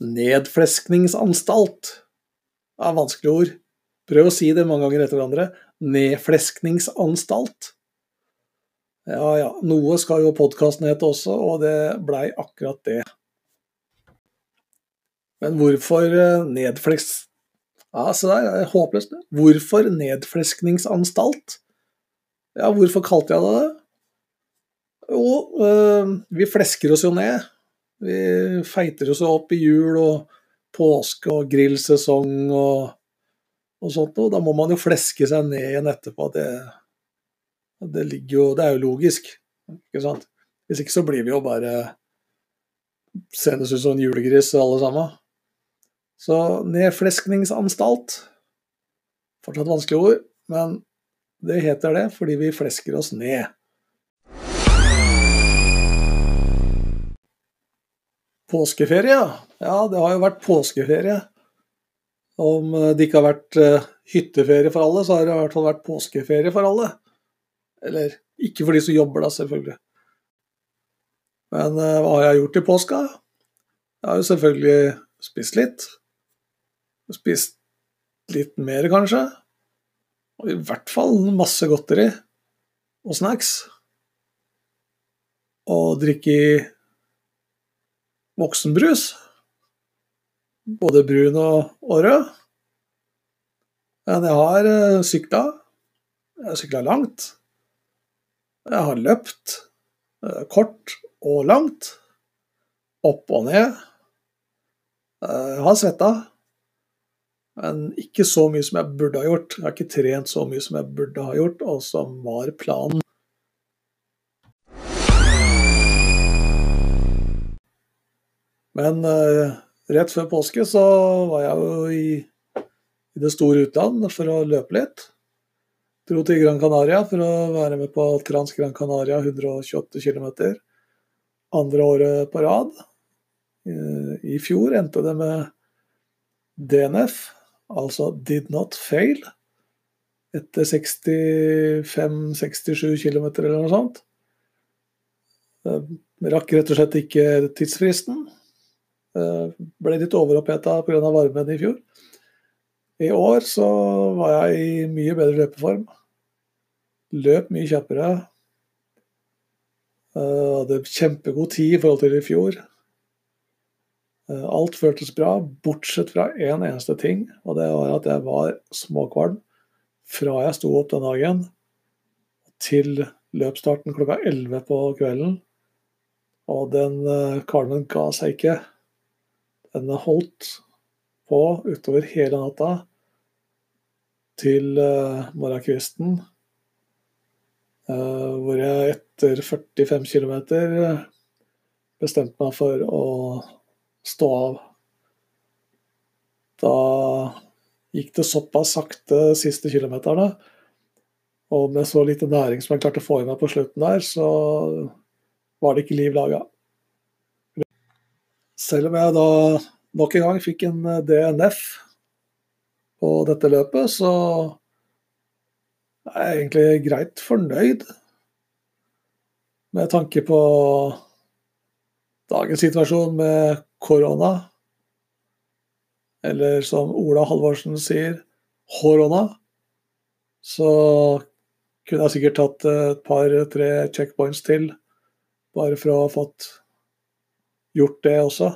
Nedfleskningsanstalt. Det er vanskelige ord. Prøv å si det mange ganger etter hverandre. Nedfleskningsanstalt. Ja ja, noe skal jo podkasten hete også, og det blei akkurat det. Men hvorfor eh, nedflesk... Ja, se der, det er håpløst. Hvorfor nedfleskningsanstalt? Ja, hvorfor kalte jeg det det? Jo, øh, vi flesker oss jo ned. Vi feiter oss opp i jul og påske og grillsesong og, og sånt og Da må man jo fleske seg ned igjen etterpå. Det, det, jo, det er jo logisk, ikke sant. Hvis ikke så blir vi jo bare senest ut som en julegris alle sammen. Så nedfleskningsanstalt Fortsatt vanskelige ord, men det heter det fordi vi flesker oss ned. Påskeferie, ja. Det har jo vært påskeferie. Om det ikke har vært eh, hytteferie for alle, så har det i hvert fall vært påskeferie for alle. Eller ikke for de som jobber, da, selvfølgelig. Men uh, hva har jeg gjort i påska? Jeg har jo selvfølgelig spist litt. Spist litt mer, kanskje. Og i hvert fall masse godteri og snacks. Og drikke voksenbrus. Både brun og, og rød. Men jeg har uh, sykla. Jeg har sykla langt. Jeg har løpt uh, kort og langt. Opp og ned. Uh, jeg har svetta. Men ikke så mye som jeg burde ha gjort. Jeg har ikke trent så mye som jeg burde ha gjort, og som var planen. Men uh, rett før påske så var jeg jo i, i det store utland for å løpe litt. Dro til Gran Canaria for å være med på Trans Gran Canaria 128 km. Andre året på rad. Uh, I fjor endte det med DNF, altså Did Not Fail, etter 65-67 km eller noe sånt. Jeg rakk rett og slett ikke tidsfristen. Eh, ble litt overoppheta pga. varmen i fjor. I år så var jeg i mye bedre løpeform. Løp mye kjappere. Eh, hadde kjempegod tid i forhold til i fjor. Eh, alt føltes bra, bortsett fra én en eneste ting, og det var at jeg var småkvalm fra jeg sto opp den dagen til løpsstarten klokka 11 på kvelden. Og den kvalmen ga seg ikke. Den holdt på utover hele natta til uh, morgenkvisten, uh, hvor jeg etter 45 km bestemte meg for å stå av. Da gikk det såpass sakte siste kilometerne, og med så lite næring som jeg klarte å få i meg på slutten der, så var det ikke liv laga. Selv om jeg da nok en gang fikk en eh, DNF på dette løpet, så er jeg egentlig greit fornøyd med tanke på dagens situasjon med korona. Eller som Ola Halvorsen sier, horona. Så kunne jeg sikkert tatt et par-tre checkpoints til, bare for å ha fått gjort det også.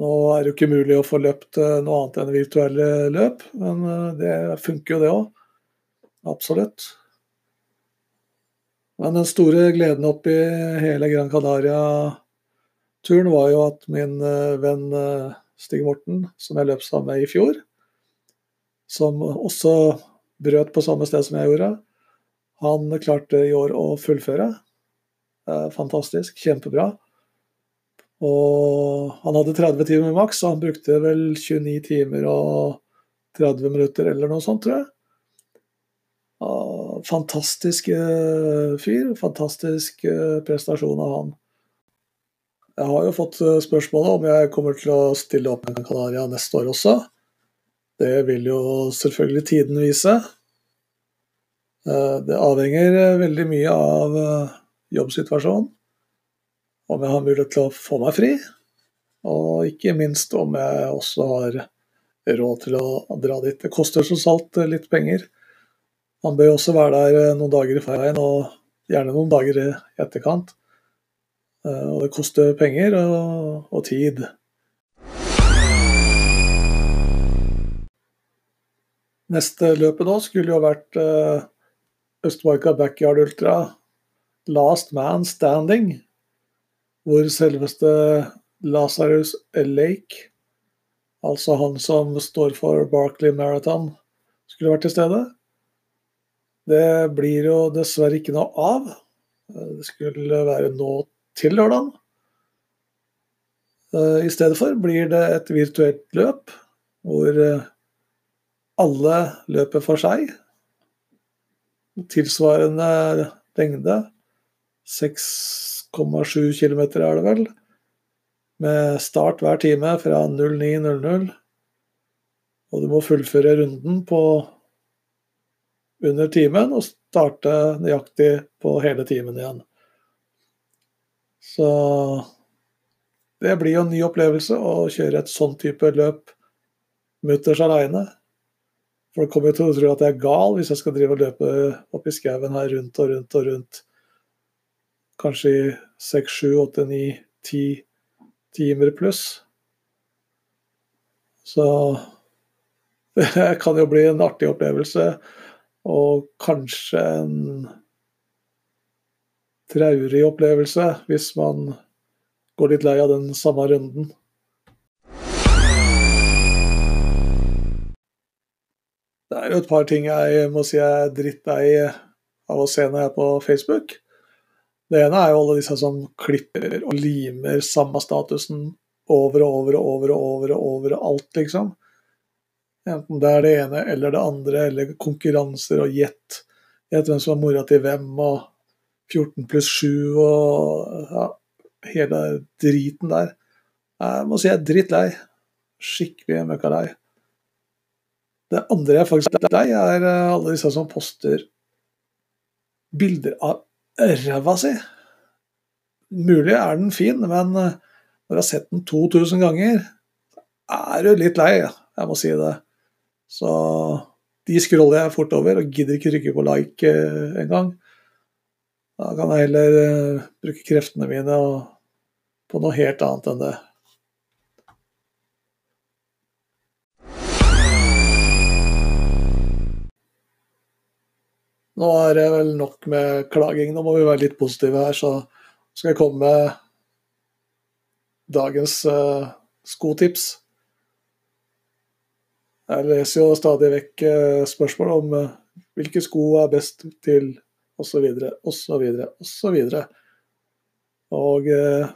Nå er det jo ikke mulig å få løpt eh, noe annet enn virtuelle løp, men eh, det funker jo det òg. Absolutt. Men den store gleden oppi hele Gran Canaria-turen var jo at min eh, venn Stig Morten, som jeg løp sammen med i fjor, som også brøt på samme sted som jeg gjorde, han klarte i år å fullføre. Fantastisk. Kjempebra. Og han hadde 30 timer maks, og han brukte vel 29 timer og 30 minutter eller noe sånt, tror jeg. Fantastisk eh, fyr. Fantastisk eh, prestasjon av han. Jeg har jo fått eh, spørsmålet om jeg kommer til å stille opp med Canaria neste år også. Det vil jo selvfølgelig tiden vise. Det avhenger veldig mye av jobbsituasjonen om jeg har mulighet til å få meg fri. Og ikke minst om jeg også har råd til å dra dit. Det koster tross salt litt penger. Man bør jo også være der noen dager i forveien, og gjerne noen dager i etterkant. Og det koster penger og, og tid. Neste løpet nå skulle jo vært uh, Østmarka Backyard Ultra Last Man Standing, hvor selveste Lasarus Lake, altså han som står for Barkley Marathon, skulle vært til stede. Det blir jo dessverre ikke noe av. Det skulle være nå til lørdag. Eh, I stedet for blir det et virtuelt løp hvor eh, alle løper for seg. Tilsvarende lengde. 6,7 km er det vel. Med start hver time fra 09.00. Og du må fullføre runden på under timen og starte nøyaktig på hele timen igjen. Så det blir jo en ny opplevelse å kjøre et sånn type løp mutters aleine. Folk kommer jo til å tro at jeg er gal hvis jeg skal drive og løpe opp i skauen her rundt og rundt og rundt. Kanskje i seks, sju, åtte, ni, ti timer pluss. Så det kan jo bli en artig opplevelse, og kanskje en traurig opplevelse hvis man går litt lei av den samme runden. Det er jo et par ting jeg må si jeg er drittlei av å se når jeg er på Facebook. Det ene er jo alle disse som klipper og limer samme statusen over og over og over og over og over alt, liksom. Enten det er det ene eller det andre, eller konkurranser og gjett. Gjett hvem som er mora til hvem, og 14 pluss 7 og ja, hele driten der. Jeg må si jeg er drittlei. Skikkelig møkkalei. Det andre jeg faktisk er lei, er eh, alle disse som poster bilder av ræva si. Mulig er den fin, men eh, når du har sett den 2000 ganger, er du litt lei. Jeg må si det. Så de scroller jeg fort over og gidder ikke trykke på like eh, engang. Da kan jeg heller bruke kreftene mine på noe helt annet enn det. Nå er det vel nok med klaging. Nå må vi være litt positive her, så skal jeg komme med dagens uh, skotips. Jeg leser jo stadig vekk uh, spørsmål om uh, hvilke sko er best til osv., osv., osv. Og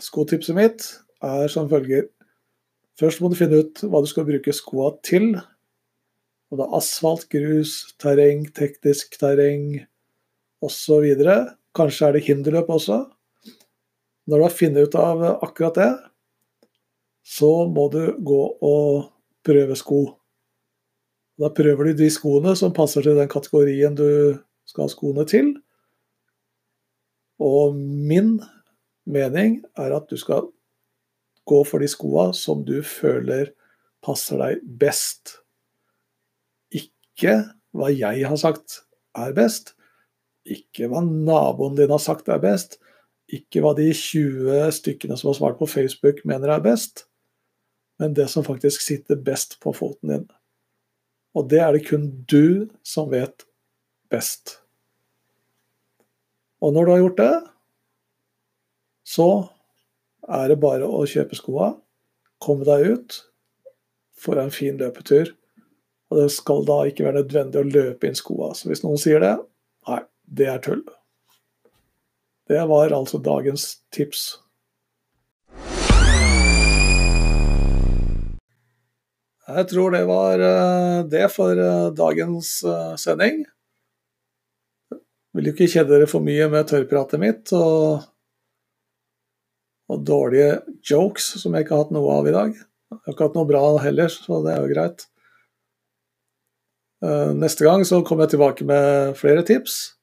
skotipset mitt er som følger. Først må du finne ut hva du skal bruke skoa til. Og det er asfalt, grus, terreng, teknisk terreng osv. Kanskje er det hinderløp også. Når du har funnet ut av akkurat det, så må du gå og prøve sko. Da prøver du de skoene som passer til den kategorien du skal ha skoene til. Og min mening er at du skal gå for de skoa som du føler passer deg best ikke hva jeg har sagt er best, ikke hva naboen din har sagt er best, ikke hva de 20 stykkene som har svart på Facebook mener er best, men det som faktisk sitter best på foten din. Og det er det kun du som vet best. Og når du har gjort det, så er det bare å kjøpe skoa, komme deg ut, få deg en fin løpetur og det skal da ikke være nødvendig å løpe inn skoa. Så hvis noen sier det, nei, det er tull. Det var altså dagens tips. Jeg tror det var eh, det for eh, dagens eh, sending. Jeg vil ikke kjede dere for mye med tørrpratet mitt og, og dårlige jokes som jeg ikke har hatt noe av i dag. Jeg har ikke hatt noe bra heller, så det er jo greit. Eh, neste gang så kommer jeg tilbake med flere tips.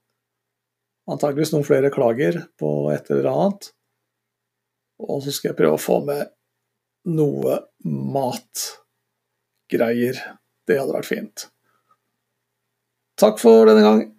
Antakeligvis noen flere klager på et eller annet. Og så skal jeg prøve å få med noe matgreier. Det hadde vært fint. Takk for denne gang.